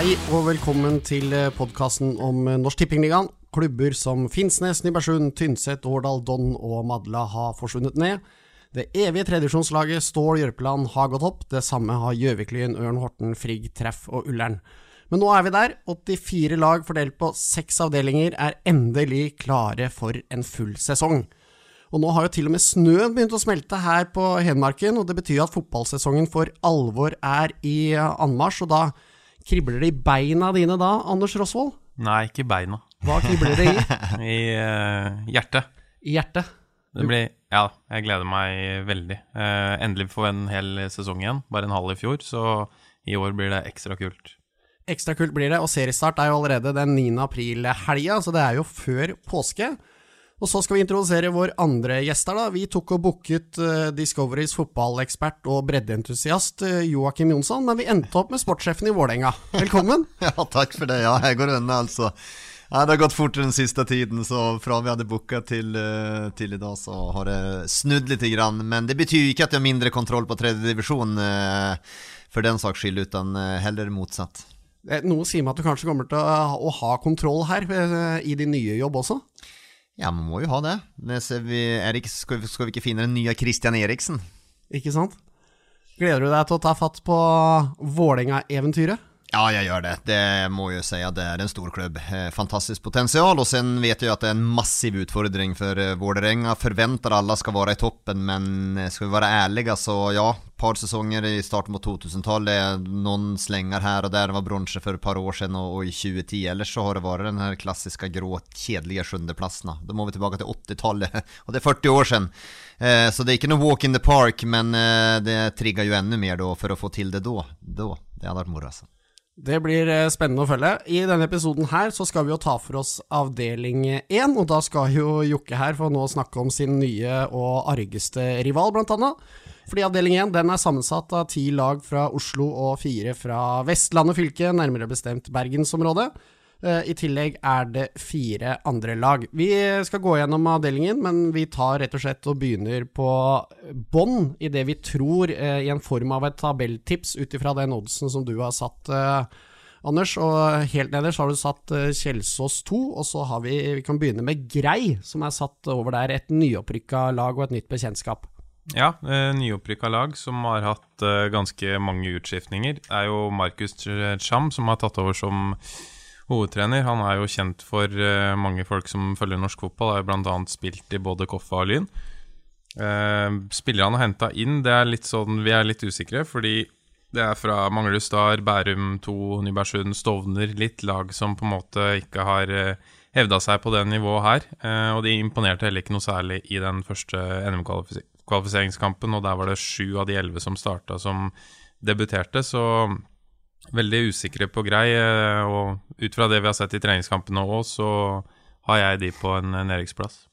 Hei og velkommen til podkasten om Norsk Tippingligaen. Klubber som Finnsnes, Nybergsund, Tynset, Årdal, Don og Madla har forsvunnet ned. Det evige tredjevisjonslaget Stål Jørpeland har gått opp. Det samme har Gjøviklyn, Ørn Horten, Frigg, Treff og Ullern. Men nå er vi der. 84 lag fordelt på seks avdelinger er endelig klare for en full sesong. Og nå har jo til og med snøen begynt å smelte her på Hedmarken, og det betyr at fotballsesongen for alvor er i anmarsj, og da kribler det i beina dine da, Anders Rosvold? Nei, ikke i beina. Hva kribler det i? I uh, hjertet. I hjertet? Det blir Ja, jeg gleder meg veldig. Uh, endelig få en hel sesong igjen. Bare en halv i fjor, så i år blir det ekstra kult. Ekstra kult blir det, og seriestart er jo allerede den 9. april-helga, så det er jo før påske. Og så skal vi introdusere vår andre gjester, da. Vi tok og booket uh, Discoverys fotballekspert og breddeentusiast uh, Joakim Jonsson, men vi endte opp med sportssjefen i Vålerenga. Velkommen. ja, takk for det. Ja, jeg går unna, altså. Ja, det har gått fort den siste tiden, så fra vi hadde booka til, uh, til, i dag, så har det snudd litt. Grann. Men det betyr ikke at jeg har mindre kontroll på tredjedivisjon, uh, for den saks skyld, utan heller motsatt. Noe sier meg at du kanskje kommer til å ha kontroll her i din nye jobb også? Ja, man må jo ha det. Vi, Erik, skal, vi, skal, vi, ikke finne den nye Christian Eriksen? Ikke sant? Gleder du deg til å ta fatt på Vålerenga-eventyret? Ja, jeg gjør det. Det må jo si at det er en stor klubb. Eh, fantastisk potensial. Og sen vet jeg at det er en massiv utfordring for eh, Vålerenga. Forventer alle skal være i toppen, men eh, skal vi være ærlige, så ja. par sesonger i starten på 2000-tallet. Noen slenger her og der. Det var bronse for et par år siden, og, i 2010. Ellers så har det vært den her klassiske grå, kjedelige sjuendeplassen. Da må vi tilbake til 80-tallet, og det er 40 år siden. Så det er ikke noe walk in the park, men det trigger jo enda mer da, for å få til det da. da. Det hadde vært moro, altså. Det blir eh, spennende å følge. I denne episoden her så skal vi jo ta for oss avdeling 1, og da skal jo Jokke her få nå snakke om sin nye og argeste rival, blant annet. Fordi avdeling 1 den er sammensatt av ti lag fra Oslo og fire fra Vestlandet fylke, nærmere bestemt Bergensområdet. Eh, I tillegg er det fire andre lag. Vi skal gå gjennom avdelingen, men vi tar rett og slett og begynner på bånn i det vi tror eh, i en form av et tabelltips ut ifra den oddsen som du har satt. Eh, Anders, og helt nederst har du satt Kjelsås 2, og så har vi Vi kan begynne med Grei, som er satt over der. Et nyopprykka lag og et nytt bekjentskap. Ja, nyopprykka lag som har hatt ganske mange utskiftninger. Det er jo Markus Cham som har tatt over som hovedtrener. Han er jo kjent for uh, mange folk som følger norsk fotball. Har bl.a. spilt i både Koffa og Lyn. Uh, spillerne han har henta inn, det er litt sånn, vi er litt usikre, fordi det er fra Manglerud Star, Bærum 2, Nybergsund, Stovner. Litt lag som på en måte ikke har eh, hevda seg på det nivået her. Og de imponerte heller ikke noe særlig i den første NM-kvalifiseringskampen, og der var det sju av de elleve som starta som debuterte, så veldig usikre på grei. Eh, og ut fra det vi har sett i treningskampene òg, så har jeg de på en nedrykksplass.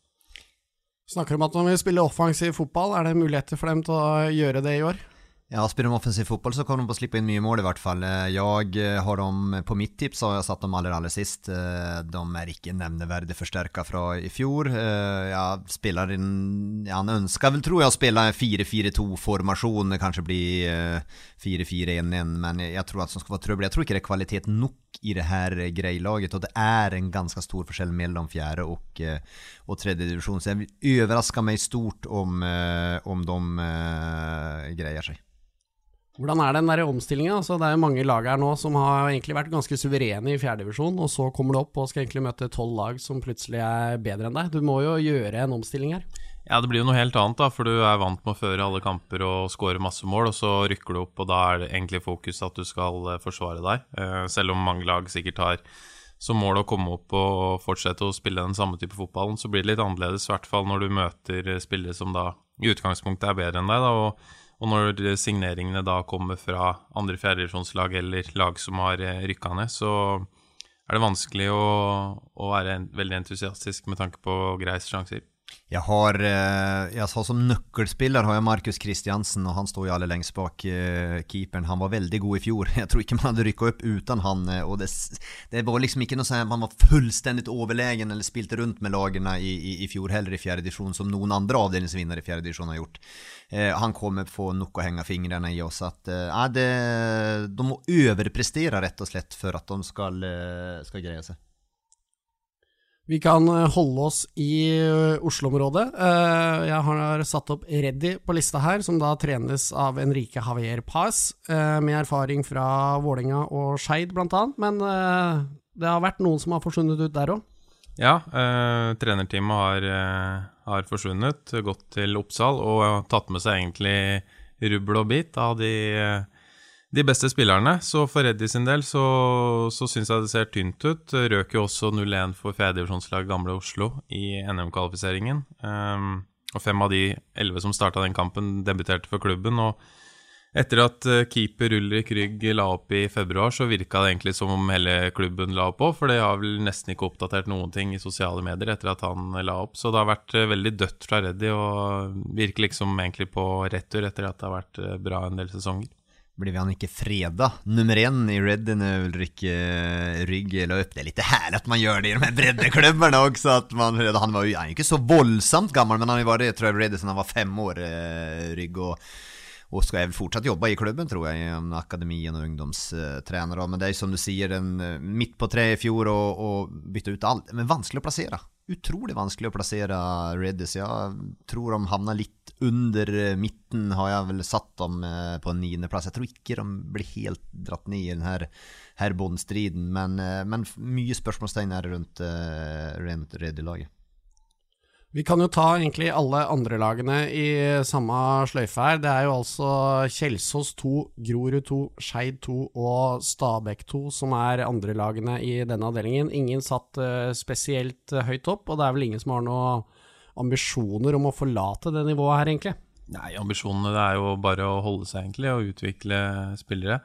Snakker om at når vi spiller offensiv fotball, er det muligheter for dem til å gjøre det i år? Ja, spiller de offensiv fotball så kommer de på å slippe inn mye mål i hvert fall. Eh, jeg eh, har dem, På mitt tips har jeg satt dem aller, aller sist. Eh, de er ikke nevneverdig forsterka fra i fjor. Jeg spiller en, Han ønsker vel, tror jeg, å spille 4-4-2-formasjon. Kanskje bli 4-4-1-1, men jeg tror at det skal være trøbbel. Jeg tror ikke det er kvalitet nok i det her greilaget, og det er en ganske stor forskjell mellom fjerde og, og tredje divisjon. Så jeg vil overraske meg stort om, om de greier seg. Hvordan er den omstillinga? Altså, det er jo mange lag her nå som har egentlig vært ganske suverene i fjerdedivisjon, og så kommer du opp og skal egentlig møte tolv lag som plutselig er bedre enn deg. Du må jo gjøre en omstilling her. Ja, det blir jo noe helt annet, da, for du er vant med å føre alle kamper og skåre masse mål, og så rykker du opp, og da er det egentlig fokus at du skal eh, forsvare deg. Eh, selv om mange lag sikkert har som mål å komme opp og fortsette å spille den samme type fotballen, så blir det litt annerledes, i hvert fall når du møter spillere som da i utgangspunktet er bedre enn deg. da, og og når signeringene da kommer fra andre fjerdedivisjonslag eller lag som har eh, rykka ned, så er det vanskelig å, å være veldig entusiastisk med tanke på Greis sjanser. Jeg har, eh, jeg har som nøkkelspiller har jeg Markus Kristiansen, og han står jo aller lengst bak eh, keeperen. Han var veldig god i fjor. Jeg tror ikke man hadde rykket opp uten han. Eh, og det, det var liksom ikke noe sånn at man var fullstendig overlegen eller spilte rundt med lagene i, i, i fjor heller i fjerde divisjon, som noen andre avdelingsvinnere i fjerde divisjon har gjort. Eh, han kommer få nok å henge fingrene i oss. At, eh, det, de må overprestere rett og slett for at de skal, skal greie seg. Vi kan eh, holde oss i eh, Oslo-området. Eh, jeg har satt opp Reddy på lista her, som da trenes av Enrique Javier Paz, med erfaring fra Vålerenga og Skeid bl.a. Men det har vært noen som har forsvunnet ut der òg? Ja, eh, trenerteamet har, har, forsvunnet, gått til Oppsal og tatt med seg egentlig rubbel og bit av de de beste spillerne. Så for Reddy sin del så, så syns jeg det ser tynt ut. Røk jo også 0-1 for fjerdedivisjonslaget Gamle Oslo i NM-kvalifiseringen. Um, og fem av de elleve som starta den kampen, debuterte for klubben. og etter at eh, keeper Ulrik Rygg la opp i februar, så virka det egentlig som om hele klubben la opp òg, for det har vel nesten ikke oppdatert noen ting i sosiale medier etter at han la opp. Så det har vært eh, veldig dødt fra Reddy, og virker liksom egentlig på retur etter at det har vært eh, bra en del sesonger blev han ikke freda. Nummer en i Red när Ulrik eh, Rygg la upp. Det litt härligt at man gjør det i de här breddeklubbarna också. Att man, han var ju han är så voldsomt gammel, men han har ju tror jag, Red sedan han var fem år, eh, Rygg. Och, och ska väl fortsatt jobba i klubben tror jeg, i akademien og ungdomstränare. Men det er som du sier, en, eh, midt på tre i fjor og, og bytte ut alt. Men vanskelig å plassere. Utrolig vanskelig å plassere Reddis. jeg tror de havna litt under eh, midten, har jeg vel satt dem eh, på en niendeplass. Jeg tror ikke de blir helt dratt ned i denne her båndstriden, men, men mye spørsmålstegn er rundt, rundt Reddy-laget. Vi kan jo ta egentlig alle andre lagene i samme sløyfe her. Det er jo altså Kjelsås 2, Grorud 2, Skeid 2 og Stabæk 2 som er andre lagene i denne avdelingen. Ingen satt uh, spesielt uh, høyt opp, og det er vel ingen som har noen ambisjoner om å forlate det nivået her, egentlig? Nei, ambisjonene det er jo bare å holde seg, egentlig, og utvikle spillere.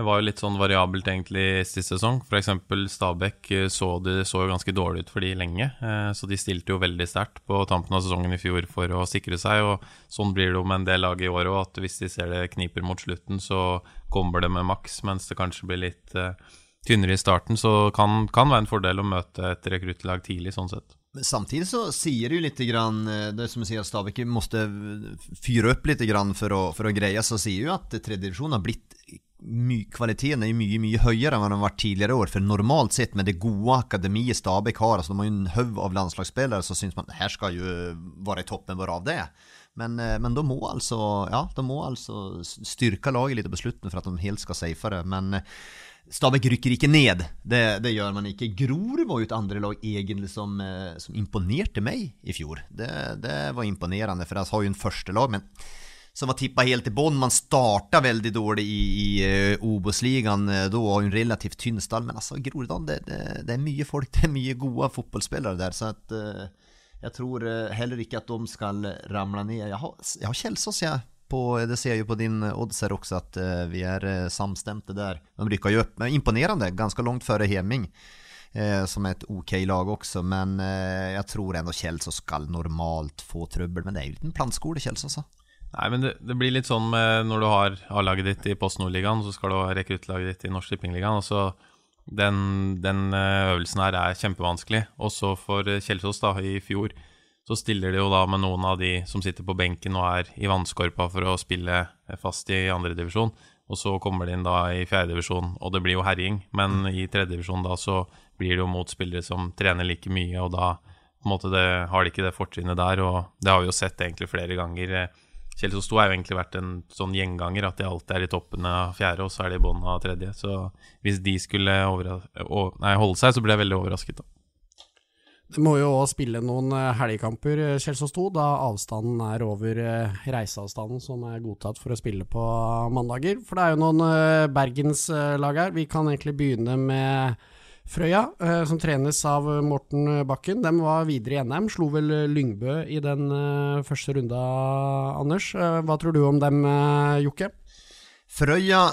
Det var jo litt sånn variabelt egentlig sist sesong. F.eks. Stabæk eh, så, det så jo ganske dårlig ut for de lenge. Eh, så de stilte jo veldig sterkt på tampen av sesongen i fjor for å sikre seg. Og sånn blir det jo med en del lag i år òg, at hvis de ser det kniper mot slutten, så kommer det med maks, mens det kanskje blir litt uh, tynnere i starten. Så kan, kan være en fordel å møte et rekruttlag tidlig, sånn sett. Men samtidig så sier det jo litt grann, det som sier at Stabæk måtte fyre opp litt for å, for å greie, så sier jo at tredjedivisjon har blitt my, kvaliteten er mye mye høyere enn hva den har vært tidligere år. For normalt sett, med det gode akademiet Stabæk har, altså de har jo en haug av landslagsspillere, så syns man her skal jo være i toppen bare av det. Men, eh, men de må altså ja, de må altså styrke laget litt på slutten for at de helt skal safe det. Men eh, Stabæk rykker ikke ned, det, det, gjør man ikke. Grorud var jo et andre lag egentlig som, eh, som imponerte meg i fjor. Det, det var imponerende, for de har jo en første lag, men som var tippa helt i bånn. Man starta veldig dårlig i, i uh, Obos-ligaen uh, da, og en relativt tynn stall. Men altså, Groruddalen, det, det, det, er mye folk, det er mye gode fotballspillere der. Så at, uh, jeg tror heller ikke at de skal ramle ned. Jeg har, jeg har Kjelsås, jeg. På, det ser jeg jo på din odds her også, at vi er samstemte der. De rykker jo opp. Men imponerende, ganske langt før Heming. Eh, som er et ok lag også, men eh, jeg tror ennå Kjelsås skal normalt få trøbbel. Men det er jo en liten plantskole, Kjelsås. Nei, men det, det, blir litt sånn med når du har A-laget ditt i Post Nord-ligaen, så skal du ha rekruttlaget ditt i Norsk Tippingligaen. Altså, den, den, eh, øvelsen her er kjempevanskelig. Også for Kjelsås, da, i fjor, så stiller de jo da med noen av de som sitter på benken og er i vannskorpa for å spille fast i andredivisjon. Og så kommer de inn da i fjerdedivisjon, og det blir jo herjing. Men i tredjedivisjon da så blir det jo mot spillere som trener like mye, og da på en måte det, har de ikke det fortrinnet der. Og det har vi jo sett egentlig flere ganger Kjelsås 2 har jo egentlig vært en sånn gjenganger, at de alltid er i toppen av fjerde, og så er de i bunnen av tredje. Så hvis de skulle nei, holde seg, så ble jeg veldig overrasket, da. Det må jo òg spille noen eh, helgekamper, Kjell Sosto, 2, da avstanden er over eh, reiseavstanden som er godtatt for å spille på mandager. For det er jo noen bergenslag her. Vi kan egentlig begynne med Frøya, eh, som trenes av Morten Bakken, de var videre i NM. Slo vel Lyngbø i den eh, første runda, Anders. Eh, hva tror du om dem, Jokke? Frøya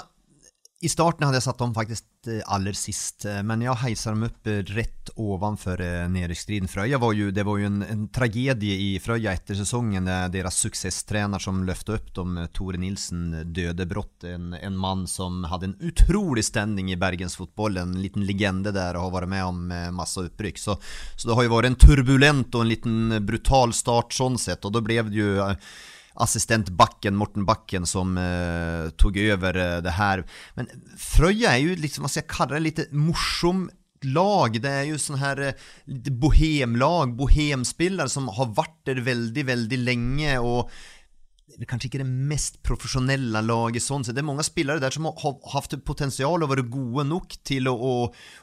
I starten hadde jeg satt dem faktisk eh, aller sist, eh, men jeg heiser dem opp eh, rett ovanfor nedrykksstriden. Frøya var jo, det var jo en, en tragedie i Frøya etter sesongen, deres suksesstrener som løftet opp dem, Tore Nilsen, døde brått. En, en mann som hadde en utrolig standing i bergensfotball, en liten legende der og har vært med om masse opprykk. Så, så, det har jo vært en turbulent og en liten brutal start sånn sett, og da ble det jo assistent Bakken, Morten Bakken, som eh, tog över eh, det her. Men Frøya er jo liksom, hva skal jeg kalle det, litt morsom lag. Det er jo sånn her eh, bohemlag, bohemspillere som har vært der veldig, veldig lenge. og kanskje ikke det mest profesjonelle laget sånn sett. Det er mange spillere der som har hatt potensial og vært gode nok til å, å,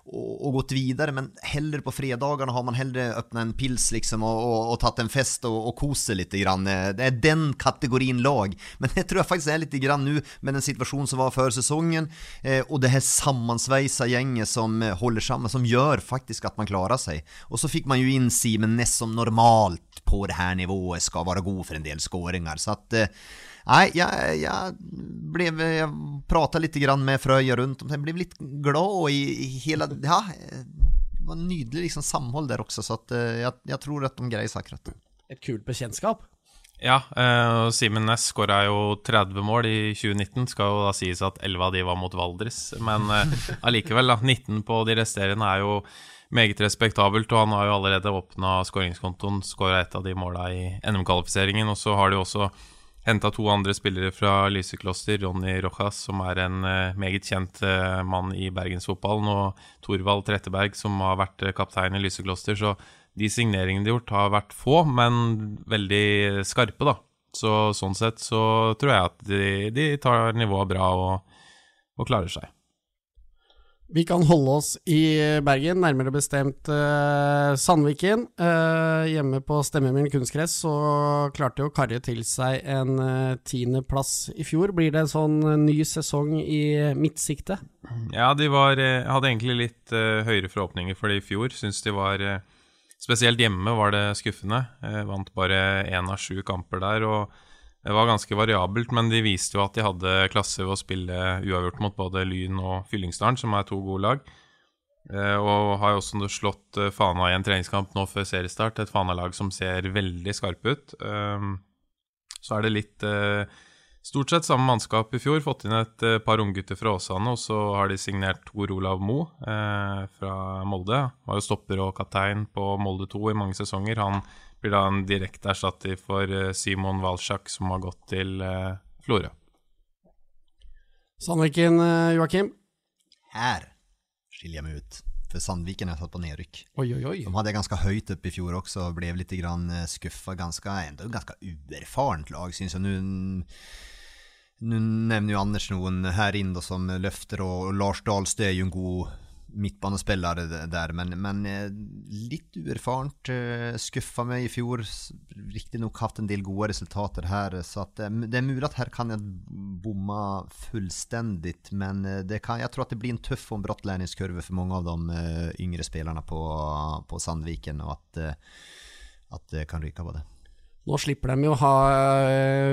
å, å gått videre, men heller på fredagene har man heller åpna en pils liksom og, og, og tatt en fest og, og kose litt. Grann. Det er den kategorien lag. Men det tror jeg faktisk er litt grann nå med den situasjonen som var før sesongen, eh, og det her sammensveisa gjenget som holder sammen, som gjør faktisk at man klarer seg. Og så fikk man jo inn Simen Næss som normalt på det här nivået skal være god for en del skåringer. Så at eh, Nej, jag, jag, blev, jag pratade lite grann med Fröja rundt om, jeg ble litt glad i, i hela, ja, det var nydelig liksom samhold der også, så at, eh, jeg, jeg tror at de greier seg akkurat. Et kult bekjentskap. Ja, eh, Simen Næss skåra jo 30 mål i 2019. Skal jo da sies at 11 av de var mot Valdres, men eh, allikevel, da. 19 på de resterende er jo meget respektabelt, og han har jo allerede åpna skåringskontoen, skåra et av de måla i NM-kvalifiseringen. Og så har de også henta to andre spillere fra Lysekloster, Ronny Rojas, som er en uh, meget kjent uh, mann i bergensfotballen, og Thorvald Tretteberg, som har vært uh, kaptein i Lysekloster. Så de signeringene de har gjort, har vært få, men veldig skarpe, da. Så sånn sett så tror jeg at de, de tar nivået bra og, og klarer seg. Vi kan holde oss i Bergen, nærmere bestemt uh, Sandviken. Uh, hjemme på Stemmemyren kunstgress så klarte jo Karje til seg en uh, tiendeplass i fjor. Blir det en sånn ny sesong i midtsikte? Ja, de var, hadde egentlig litt høyere forhåpninger for det i fjor. Syns de var Spesielt hjemme var det skuffende. vant bare én av sju kamper der. og var ganske variabelt, men de viste jo at de hadde klasse ved å spille uavgjort mot både Lyn og Fyllingsdalen, som er to gode lag. Eh, og har jo også slått eh, Fana i en treningskamp nå før seriestart. Et Fana-lag som ser veldig skarpe ut. Eh, så er det litt Stort sett samme mannskap i fjor. Fått inn et par unggutter fra Åsane, og så har de signert Tor Olav Moe fra Molde. Var jo stopper og kaptein på Molde 2 i mange sesonger. Han blir da en direkte erstatter for eh, Simon Walsjak, som har gått til uh, Florø. Sandviken, uh, Joakim? Her skiljer jeg meg ut. For Sandviken er satt på nedrykk. Oi, oi, oi. De hadde ganske høyt opp i fjor også, og ble litt skuffa. Ganske, enda ganske uerfarent lag, syns jeg. Nå nevner jo Anders noen her inne som løfter, og Lars Dahlstø er jo en god midtbanespillere der, men, men eh, litt uerfarent. Eh, Skuffa meg i fjor. Riktignok hatt en del gode resultater her, så at, eh, det er mulig at her kan jeg bomme fullstendig, men kan, jeg tror at det blir en tøff og bratt læringskurve for mange av de yngre spillerne på, på Sandviken, og at, at det kan ryke på det. Nå slipper de jo ha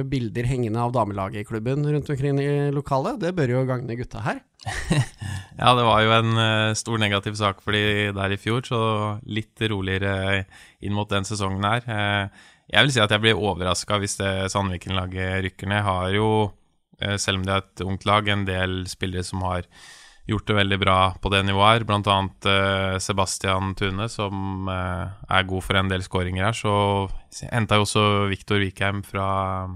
bilder hengende av damelaget i klubben rundt omkring i lokalet. Det bør jo gagne gutta her. ja, det var jo en uh, stor negativ sak for de der i fjor, så litt roligere inn mot den sesongen her. Uh, jeg vil si at jeg blir overraska hvis det Sandviken-laget rykker ned. Har jo, selv om det er et ungt lag, en del spillere som har gjort det veldig bra på det nivået her. Blant annet Sebastian Tune, som er god for en del skåringer her. Så henta jo også Viktor Vikheim fra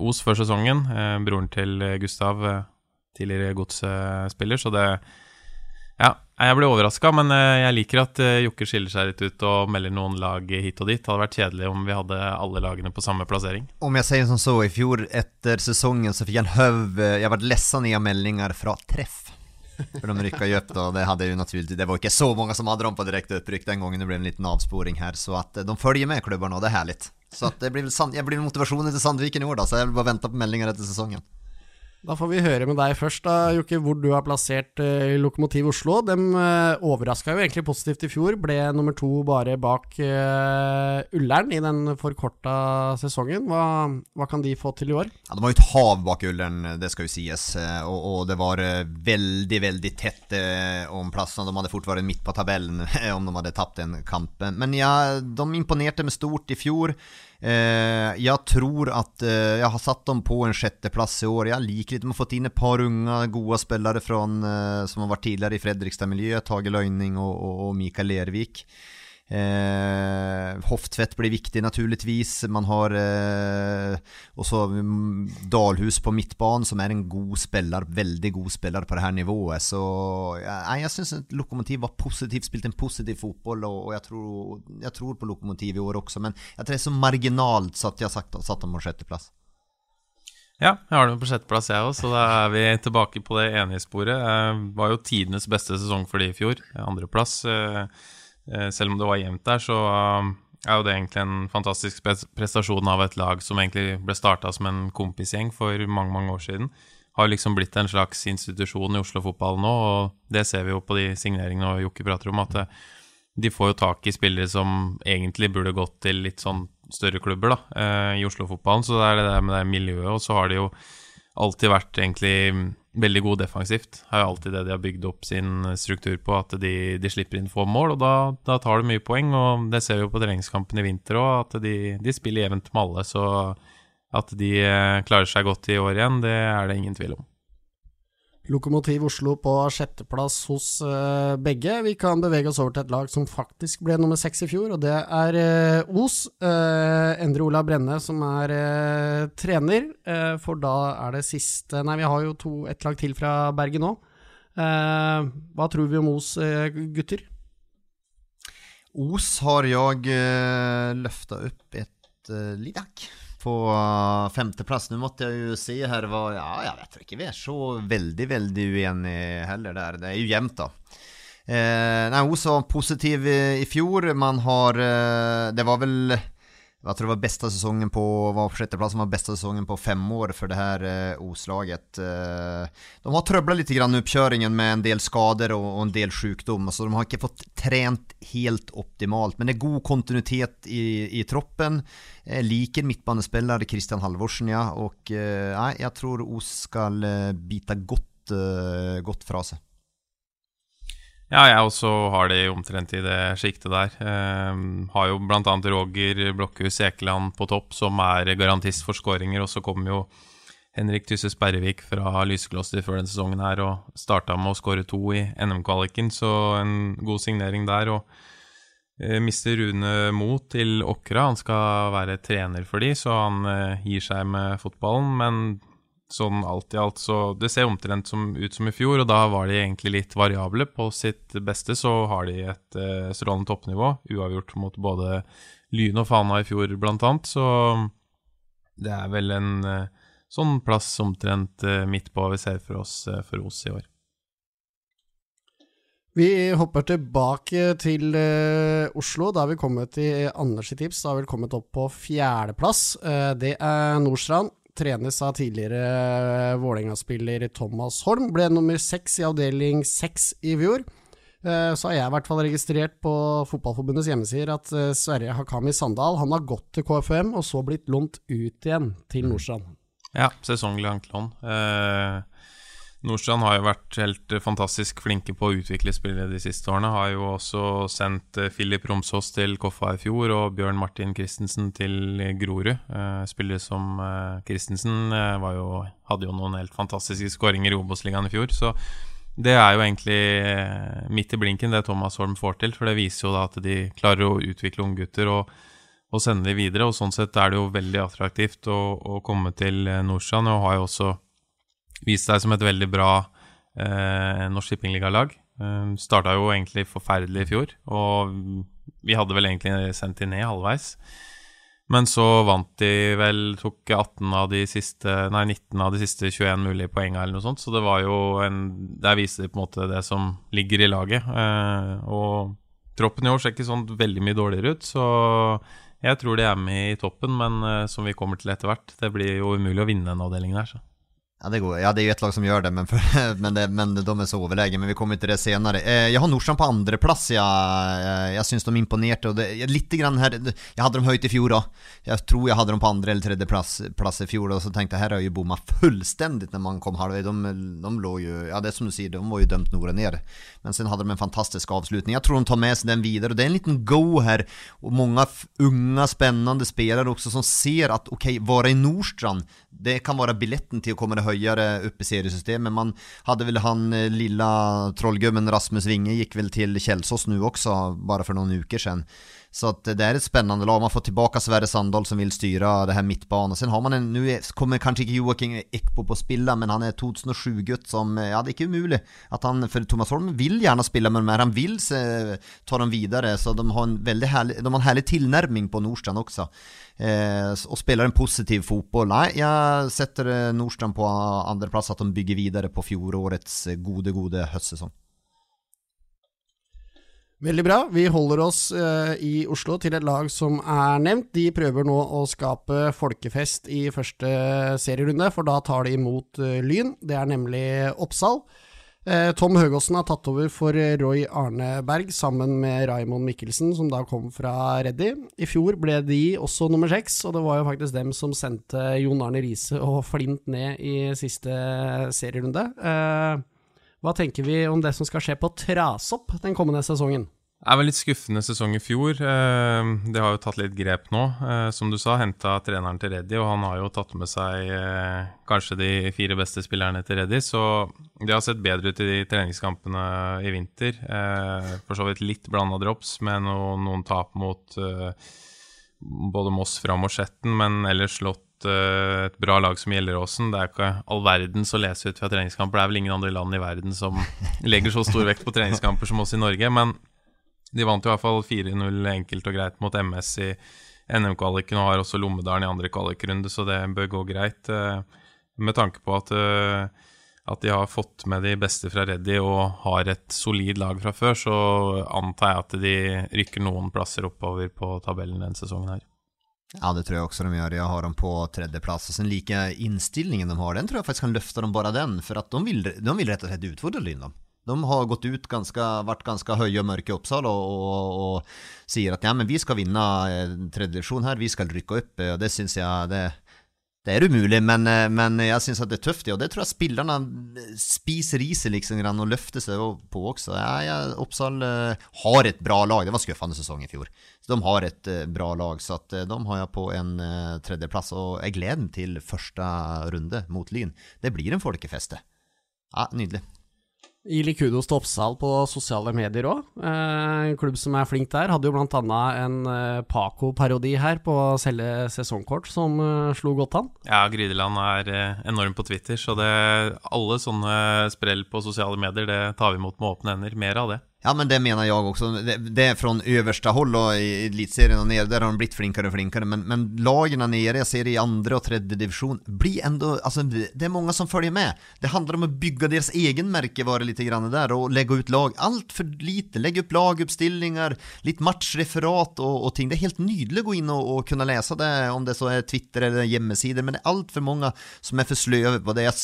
Os før sesongen, broren til Gustav tidligere godsspiller, så det jeg ble overraska, men eh, jeg liker at eh, Jokke skiller seg litt ut og melder noen lag hit og dit. Det hadde vært kjedelig om vi hadde alle lagene på samme plassering. Om jeg sier som så, i fjor etter sesongen så fikk jeg en høv Jeg ble lessa ned av meldinger fra treff. For de rykka jo opp, då, det hadde jo naturligvis, det var ikke så mange som hadde dem på direkte opprykk den gangen, det ble en liten avsporing her, så at eh, de følger med klubber og det er herlig. Så det blir, jeg blir motivasjonen til Sandviken i år da, så jeg vil bare vente på meldinger etter sesongen. Da får vi høre med deg først, da, Jokke, hvor du har plassert uh, Lokomotiv Oslo. De uh, overraska jo egentlig positivt i fjor, ble nummer to bare bak uh, Ullern i den forkorta sesongen. Hva, hva, kan de få til i år? Ja, det var jo et hav bak Ullern, det skal jo sies. Og, og det var veldig, veldig tett om plassene. De hadde fort vært midt på tabellen om de hadde tapt den kampen. Men ja, de imponerte med stort i fjor. Eh, jeg tror at eh, jeg har satt dem på en sjetteplass i år. Jeg liker litt. De har fått inn et par unge, gode spillere fra, eh, som har vært tidligere i Fredrikstad-miljøet. Tage Løyning og, og, og Mikael Lervik. Eh, Hoftvedt blir viktig naturligvis. Man har eh, også mm, Dalhus på midtbanen, som er en god spiller. Veldig god spiller på det her nivået. Så eh, jeg syns Lokomotiv var positivt, spilte en positiv fotball, og, og jeg, tror, jeg, tror, på Lokomotiv i år også. Men jeg tror det er så marginalt så at jeg har sagt, satt dem på sjetteplass. Ja, jeg har dem på sjetteplass, jeg òg, så da er vi tilbake på det enige sporet. Det var jo tidenes beste sesong for de i fjor. Andreplass. Eh, Eh, selv om det var jevnt der, så um, er jo det egentlig en fantastisk prestasjon av et lag som egentlig ble starta som en kompisgjeng for mange, mange år siden. Har liksom blitt en slags institusjon i Oslo-fotballen nå, og det ser vi jo på de signeringene og Jokke prater om, at eh, de får jo tak i spillere som egentlig burde gått til litt sånn større klubber da, eh, i Oslo-fotballen. Så det er det der med det miljøet, og så har de jo alltid vært egentlig veldig god defensivt. Har jo alltid det de har bygd opp sin struktur på, at de, de slipper inn få mål. Og da, da, tar de mye poeng, og det ser vi jo på treningskampen i vinter òg, at de, de, spiller jevnt med alle. Så at de eh, klarer seg godt i år igjen, det er det ingen tvil om. Lokomotiv Oslo på sjetteplass hos uh, begge. Vi kan bevege oss over til et lag som faktisk ble nummer seks i fjor, og det er uh, Os. Uh, Endre Ola Brenne som er trener, for da er det siste Nei, vi har jo to, et lag til fra Bergen nå. hva tror vi om Os, gutter? Os har jeg uh, løfta opp et lite hakk på uh, femteplass. Nå måtte jeg jo se her hva Ja, jeg tror ikke vi er så veldig, veldig uenige heller der. Det er jo jevnt, da. Eh, nei, hun sa positiv i, i, fjor. Man har eh, Det var vel jeg tror det var bästa säsongen på, var på var bästa säsongen på fem år for det her eh, Oslaget. Eh, de har trøblet litt grann oppkjøringen med en del skader og och, en del sjukdom, så de har ikke fått trent helt optimalt. Men det er god kontinuitet i, i troppen. Eh, liker midtbanespelare Christian Halvorsen, ja. Og eh, jeg tror Os skal eh, bita godt, eh, godt fra seg. Ja, jeg også har de omtrent i det sjiktet der. Eh, har jo bl.a. Roger Blokhus Ekeland på topp, som er garantist for skåringer. Og så kom jo Henrik Tysse Sperrevik fra Lysekloster før denne sesongen her og starta med å skåre to i NM-kvaliken, så en god signering der. Og eh, mister Rune Mo til Åkra. Han skal være trener for de, så han eh, gir seg med fotballen. Men sånn alt i alt. Så det ser omtrent som, ut som i fjor, og da var de egentlig litt variable. På sitt beste så har de et eh, strålende toppnivå, uavgjort mot både Lyn og Fana i fjor, blant annet. Så det er vel en eh, sånn plass omtrent eh, midt på vi ser for oss eh, for Os i år. Vi hopper tilbake til uh, Oslo. Da har vi kommet til Anders i tips. Da har vi kommet opp på fjerdeplass. Uh, det er Nordstrand trenes av tidligere eh, Vålerenga-spiller Thomas Holm. Ble nummer seks i avdeling seks i fjor. Eh, så har jeg i hvert fall registrert på Fotballforbundets hjemmesider at eh, Sverre Hakami Sandal han har gått til KFM og så blitt lånt ut igjen til Nordstrand. Ja, sesonglangt lån. Eh, Nordstrand har jo vært helt fantastisk flinke på å utvikle spillere de siste årene. Har jo også sendt Filip eh, Romsås til Koffa i fjor og Bjørn Martin Christensen til Grorud. Eh, spillere som eh, jo, hadde jo noen helt fantastiske skåringer i Obos-ligaen i fjor. Så det er jo egentlig midt i blinken det Thomas Holm får til. For det viser jo da at de klarer å utvikle unggutter og, og sende dem videre. Og sånn sett er det jo veldig attraktivt å, å komme til Nordstrand. Og har jo også vist seg som et veldig bra eh, Norsk shippingligalag. Eh, Starta jo egentlig forferdelig i fjor, og vi hadde vel egentlig sendt de ned halvveis. Men så vant de vel Tok 18 av de siste Nei, 19 av de siste 21 mulige poengene eller noe sånt. Så det var jo en Der viser de på en måte det som ligger i laget. Eh, og troppen i år ser ikke sånn veldig mye dårligere ut, så jeg tror de er med i toppen. Men eh, som vi kommer til etter hvert, det blir jo umulig å vinne den avdelingen her, så. Ja det, går. ja, det är ju ett lag som gör det, men, för, men, det, men de är så överlägna. Men vi kommer till det senare. Eh, jag har Norsan på andra plats. Eh, jag syns de imponerte. Och det, lite grann här, jag hade dem höjt i fjol då. Jag tror jag hade dem på andra eller tredje plats i fjol. Och så tänkte jag, här har ju bommat fullständigt när man kom halvvägs. De, de låg ju, ja det är som du säger, de var ju dömt Nora ner. Men sen hade de en fantastisk avslutning. Jag tror de tar med sig den vidare. Och det är en liten go här. Och många unga spännande spelare också som ser att okej, vara i Nordstrand, det kan vara billetten till att komma höjare upp i seriesystemet. Man hade väl han eh, lilla trollgubben Rasmus Winge gick väl till Källsås nu också, bara för någon uker sedan. Så att det är ett spännande lag, man får tillbaka Sverre Sandahl som vill styra det här mittbanan. Sen har man en, nu kommer kanske inte Joakim Ekbo på spilla, men han är 2007-gutt som, ja det är inte umulig att han, för Thomas Holm vill gärna spela med de här, han vill se, ta dem vidare, så de har en väldigt härlig, de har en härlig tillnärmning på Nordstrand också. Eh, och spelar en positiv fotboll. Nej, jag sätter Nordstrand på andra plats att de bygger vidare på fjolårets eh, gode, gode höstsäsong. Veldig bra. Vi holder oss uh, i Oslo til et lag som er nevnt. De prøver nå å skape folkefest i første serierunde, for da tar de imot uh, Lyn. Det er nemlig Oppsal. Uh, Tom Høgåsen har tatt over for Roy Arne Berg sammen med Raymond Mikkelsen, som da kom fra Reddy. I fjor ble de også nummer seks, og det var jo faktisk dem som sendte Jon Arne Riise og Flint ned i siste serierunde. Hva tenker vi om det som skal skje på Trasopp den kommende sesongen? Det er vel litt skuffende sesong i fjor. Eh, det har jo tatt litt grep nå. Eh, som du sa, henta treneren til Reddy, og han har jo tatt med seg eh, kanskje de fire beste spillerne til Reddy. Så det har sett bedre ut i de treningskampene i vinter. For så vidt litt blanda drops med noen tap mot både Moss, og Skjetten, men ellers slått Eh, et bra lag som Gjelleråsen. Det er ikke all verdens å lese ut fra treningskamper. Det er vel ingen andre land i verden som legger så stor vekt på treningskamper som oss i Norge. Men de vant i hvert fall 4-0 enkelt og greit mot MS i NM-kvaliken og har også Lommedalen i andre kvalikrunde, så det bør gå greit. Eh, med tanke på at, eh, at de har fått med de beste fra Reddy og har et solid lag fra før, så antar jeg at de rykker noen plasser oppover på tabellen denne sesongen her. Ja det tror jag också de gör, jag har dem på tredje plats och sen lika inställningen de har, den tror jag faktiskt kan lyfta dem bara den för att de vill, de vill rätt och slett utfordra Lindholm. De. Har gått ut ganska, varit ganska höja och mörka i Uppsala och, och, och säger att ja men vi ska vinna eh, tredje division här, vi ska rycka upp och det syns jag, det, det er umulig, men, eh, men jeg syns det er tøft, og det tror jeg spillerne spiser i seg liksom og løfter seg på også. Ja, ja, Oppsal uh, har et bra lag, det var skuffende sesong i fjor. Så De har et bra lag, så de har jeg på en tredjeplass. Og jeg gleder meg til første runde mot Lyn. Det blir en folkefeste. Ja, Nydelig. Gi Likudos toppsal på sosiale medier òg. Eh, en klubb som er flink der. Hadde jo bl.a. en eh, Paco-parodi her på å selge sesongkort, som eh, slo godt an. Ja, Grydeland er enorm på Twitter, så det, alle sånne sprell på sosiale medier, det tar vi imot med åpne hender. Mer av det. Ja men det menar jag också. Det, det är från översta håll och i elitserien och nere, där har de blivit flinkare och flinkare. Men, men lagen nere, jag ser det i andra och tredje division, blir ändå, alltså det är många som följer med. Det handlar om att bygga deras egen märke var det lite grann där och lägga ut lag, allt för lite, lägga upp laguppställningar, lite matchreferat och, och ting. Det är helt nydligt att gå in och, och, kunna läsa det, om det så är Twitter eller hemsidor, men det är allt för många som är för slöa på det. Jag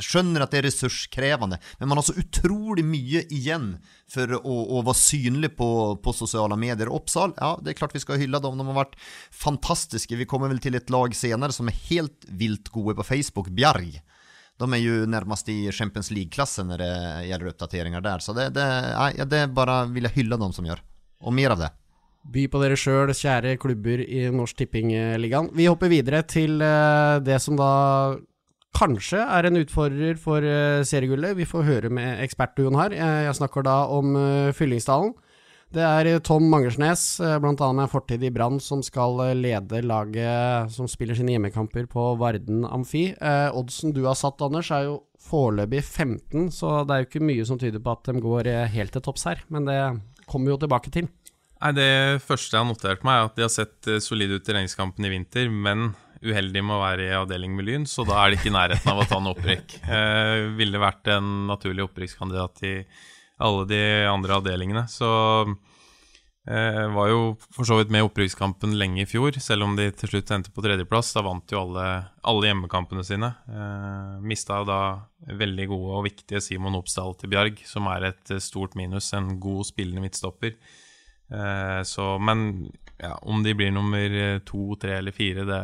skönner att det är resurskrävande, men man har så otroligt mycket igen för att vara synlig på, på sociala medier. Uppsal, ja det är klart vi ska hylla dem, de har varit fantastiska. Vi kommer väl till ett lag senare som är helt vilt gode på Facebook, Bjarg. De är ju närmast i Champions League-klassen när det gäller uppdateringar där. Så det, det, ja, det är bara vill jag hylla dem som gör. Och mer av det. By på dere sjøl, kjære klubber i Norsk Tippingligaen. Vi hopper videre til eh, det som da kanskje er en utfordrer for uh, seriegullet. Vi får høre med ekspertduoen her. Jeg, snakker da om uh, Fyllingsdalen. Det er eh, Tom Mangersnes, bl.a. med fortid i Brann, som skal lede laget som spiller sine hjemmekamper på Varden Amfi. oddsen du har satt, Anders, er jo foreløpig 15, så det er jo ikke mye som tyder på at de går helt til topps her. Men det kommer vi jo tilbake til. Nei, Det første jeg har notert meg, er at de har sett solide ut i regningskampen i vinter, men uheldig med å være i avdeling med Lyn, så da er det ikke i nærheten av å ta en opprykk. Eh, ville vært en naturlig opprykkskandidat i alle de andre avdelingene. Så Eh, var jo for så vidt med i opprykkskampen lenge i fjor, selv om de til slutt endte på tredjeplass. Da vant jo alle, alle hjemmekampene sine. Eh, Mista da veldig gode og viktige Simon Opsdal til Bjarg, som er et stort minus. En god spillende midtstopper. Eh, så, men ja, om de blir nummer to, tre eller fire, det,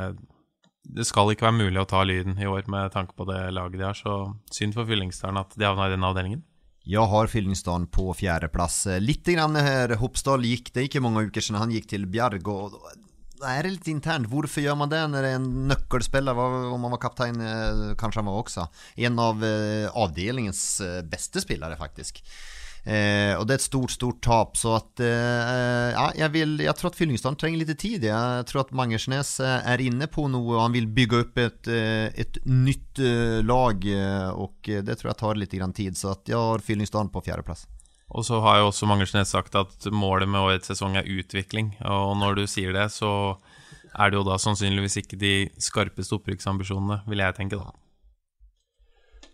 det skal ikke være mulig å ta Lyden i år med tanke på det laget de har. Så synd for Fyllingsdalen at de havna i den avdelingen. Jeg har Fyllingsdalen på fjerdeplass. Litt grann her Hopsdal gikk, det er ikke mange uker siden han gikk til Bjarg. og det er litt internt. Hvorfor gjør man det når det er en nøkkelspiller? Om han var kaptein, eh, kanskje han var også. En av eh, avdelingens eh, beste spillere, faktisk. Eh, og det er et stort, stort tap. Så at eh, Ja, jeg, vil, jeg tror at Fyllingsdalen trenger litt tid. Jeg tror at Mangersnes eh, er inne på noe, og han vil bygge opp et, eh, et nytt lag. Og det tror jeg tar litt tid. Så at jeg har Fyllingsdalen på fjerdeplass. Og så har jo også Mangersnes sagt at målet med årets sesong er utvikling. Og når du sier det, så er det jo da sannsynligvis ikke de skarpeste opprykksambisjonene, vil jeg tenke, da.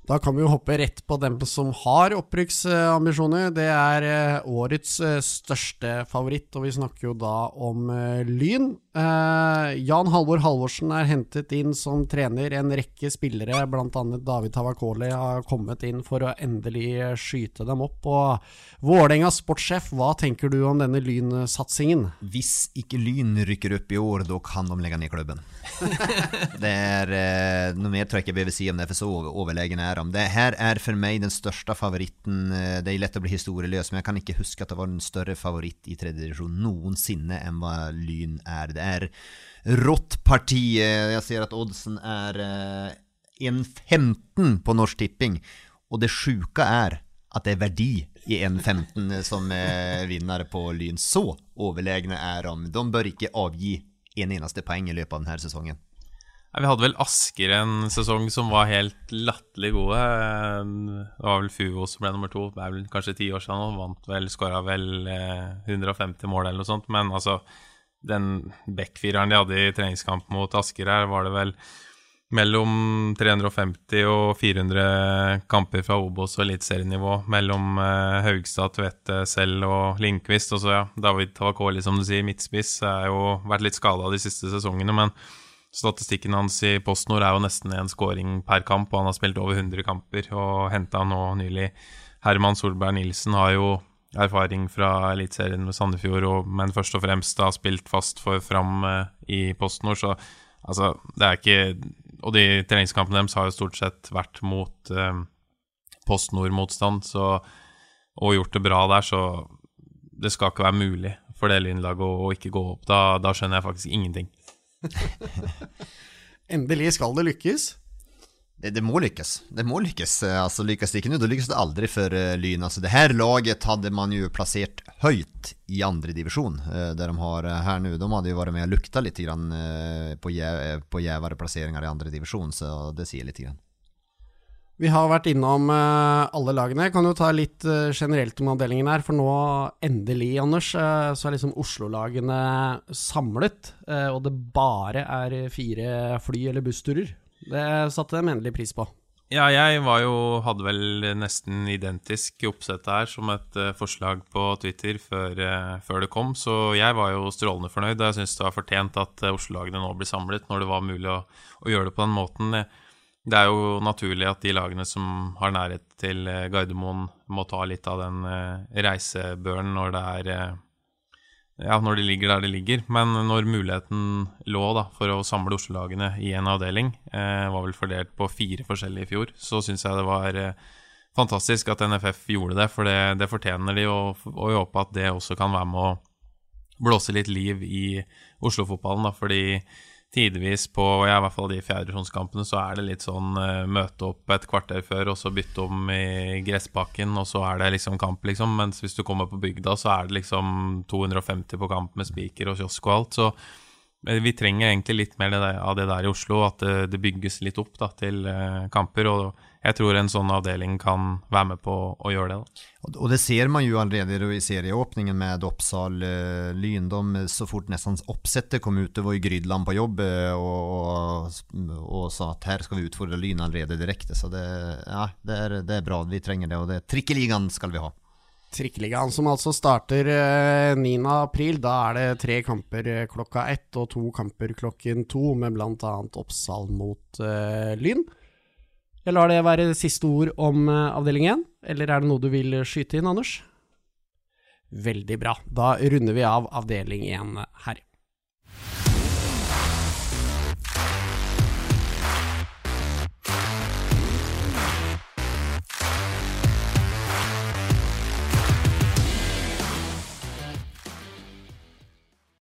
Da kan vi jo hoppe rett på dem som har opprykksambisjoner. Det er eh, årets eh, største favoritt, og vi snakker jo da om eh, Lyn. Jan Halvor Halvorsen er hentet inn som trener. En rekke spillere, bl.a. David Tavakoli, har kommet inn for å endelig skyte dem opp. Og Vålerenga sportssjef, hva tenker du om denne Lyn-satsingen? Hvis ikke Lyn rykker opp i år, da kan de legge ned klubben. det er Noe mer tror jeg ikke jeg behøver si om det, for så overlegen er om. Det her er for meg den største favoritten. Eh, det er lett å bli historieløs, men jeg kan ikke huske at det var en større favoritt i tredje divisjon noensinne enn hva Lyn er. Det er rått parti. Eh, jeg ser at oddsen er 1,15 eh, på Norsk Tipping, og det sjuke er at det er verdi i 1,15 som vinner på Lyn. Så overlegne er de. De bør ikke avgi en eneste poeng i løpet av denne sesongen. Vi hadde vel Asker en sesong som var helt latterlig gode. Det var vel Fuvo som ble nummer to. Det er vel kanskje ti år siden nå. Vant vel, skåra vel 150 eh, mål eller noe sånt. Men altså, den backfireren de hadde i treningskamp mot Asker her, var det vel mellom 350 og 400 kamper fra Obos og eliteserienivå. Mellom eh, Haugstad, Tvete, Selv og Lindqvist. Og så, ja, David Tavakoli, som du sier, midtspiss, har jo vært litt skada de siste sesongene. men Statistikken hans i PostNord er jo nesten én scoring per kamp, og han har spilt over 100 kamper og henta nå nylig Herman Solberg Nilsen har jo erfaring fra Eliteserien med Sandefjord, og, men først og fremst har spilt fast for Fram eh, i PostNord, så altså, det er ikke Og de treningskampene deres har jo stort sett vært mot eh, PostNord-motstand, så og gjort det bra der, så det skal ikke være mulig for det lynlaget å, å ikke gå opp. Da, da skjønner jeg faktisk ingenting. Endelig skal det lykkes. Det, det, må lykkes. Det må lykkes. Altså, lykkes det ikke nå, da lykkes det aldri for uh, Lyn. Altså, det her laget hadde man jo plassert høyt i andredivisjon, uh, der de har uh, her nå. De hadde jo vært med og lukta litt grann, uh, på, gjevere plasseringer i andredivisjon, så det sier litt. Grann. Vi har vært innom uh, alle lagene. Jeg kan jo ta litt uh, generelt om avdelingen her. For nå, endelig, Anders, uh, så er liksom Oslo-lagene samlet. og det bare er fire fly- eller bussturer. Det satte de endelig pris på. Ja, jeg var jo, hadde vel nesten identisk oppsett her som et forslag på Twitter før, før, det kom, så jeg var jo strålende fornøyd. Jeg syns det var fortjent at Oslo-lagene nå blir samlet, når det var mulig å, å gjøre det på den måten. Det er jo naturlig at de lagene som har nærhet til eh, Gardermoen, må ta litt av den eh, reisebøren når det er eh, Ja, når de ligger der de ligger. Men når muligheten lå da, for å samle Oslo-lagene i en avdeling, var vel fordelt på fire forskjellige i fjor, så syns jeg det var fantastisk at NFF gjorde det, for det, det fortjener de, og, og jeg håper at det også kan være med å blåse litt liv i Oslo-fotballen, da, fordi tidvis på ja, i hvert fall de fjerdedivisjonskampene så er det litt sånn uh, møte opp et kvarter før og så bytte om i gressbakken, og så er det liksom kamp, liksom. Mens hvis du kommer på bygda, så er det liksom 250 på kamp med spiker og kiosk og alt. Så vi trenger egentlig litt mer av det der i Oslo, at det, bygges litt opp da, til uh, kamper. og jeg tror en sånn avdeling kan være med på å gjøre det. Og det ser man jo allerede i serieåpningen med Oppsal eh, Lyn. De så fort nesten oppsettet kom ut, det var jo Grydland på jobb eh, og, og, og, sa at her skal vi utfordre Lyn allerede direkte. Så det, ja, det, er, det er bra. Vi trenger det. Og det trikkeligaen skal vi ha. Trikkeligaen, som altså starter eh, 9. april. Da er det tre kamper eh, klokka ett og to kamper klokken to, med bl.a. Oppsal mot uh, Lyn. Jeg lar det være siste ord om eh, avdeling 1, eller er det noe du vil skyte inn, Anders? Veldig bra. Da runder vi av avdeling 1 her.